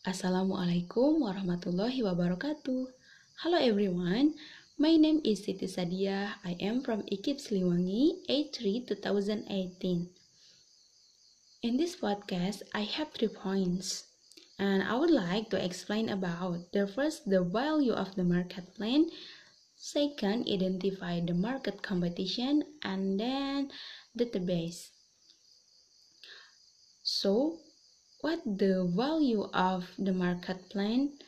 Assalamualaikum warahmatullahi wabarakatuh. Hello everyone. My name is Siti Sadia. I am from IKIP Siliwangi, A3 2018. In this podcast, I have three points. And I would like to explain about the first, the value of the market plan, second, identify the market competition, and then database. So, what the value of the market plan?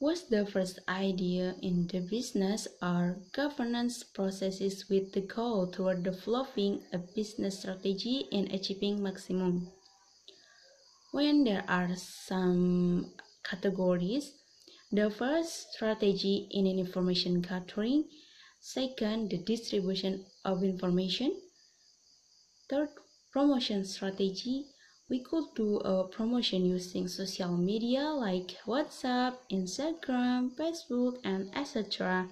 Was the first idea in the business or governance processes with the goal toward developing a business strategy and achieving maximum. When there are some categories, the first strategy in information gathering, second the distribution of information, third promotion strategy, we could do a promotion using social media like WhatsApp, Instagram, Facebook, and etc.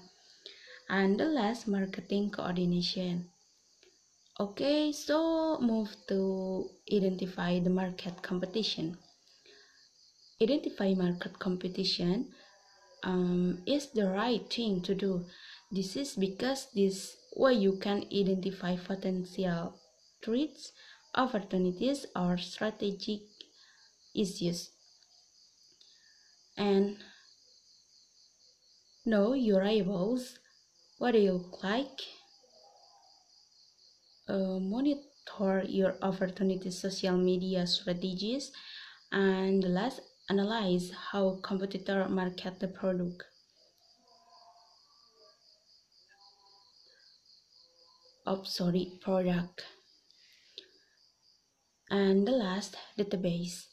And the last, marketing coordination. Okay, so move to identify the market competition. Identify market competition um, is the right thing to do. This is because this way you can identify potential threats opportunities or strategic issues. And know your rivals what do you look like? Uh, monitor your opportunity social media strategies and last analyze how competitor market the product. Oh sorry product and the last database.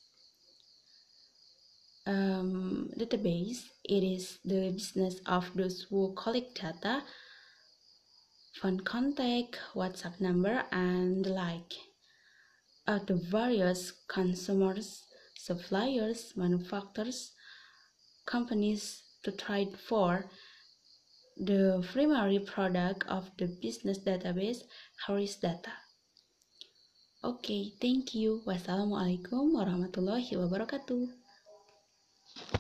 Um, database it is the business of those who collect data phone contact whatsapp number and the like. Of the various consumers suppliers manufacturers companies to trade for the primary product of the business database Harris data Oke, okay, thank you. Wassalamualaikum warahmatullahi wabarakatuh.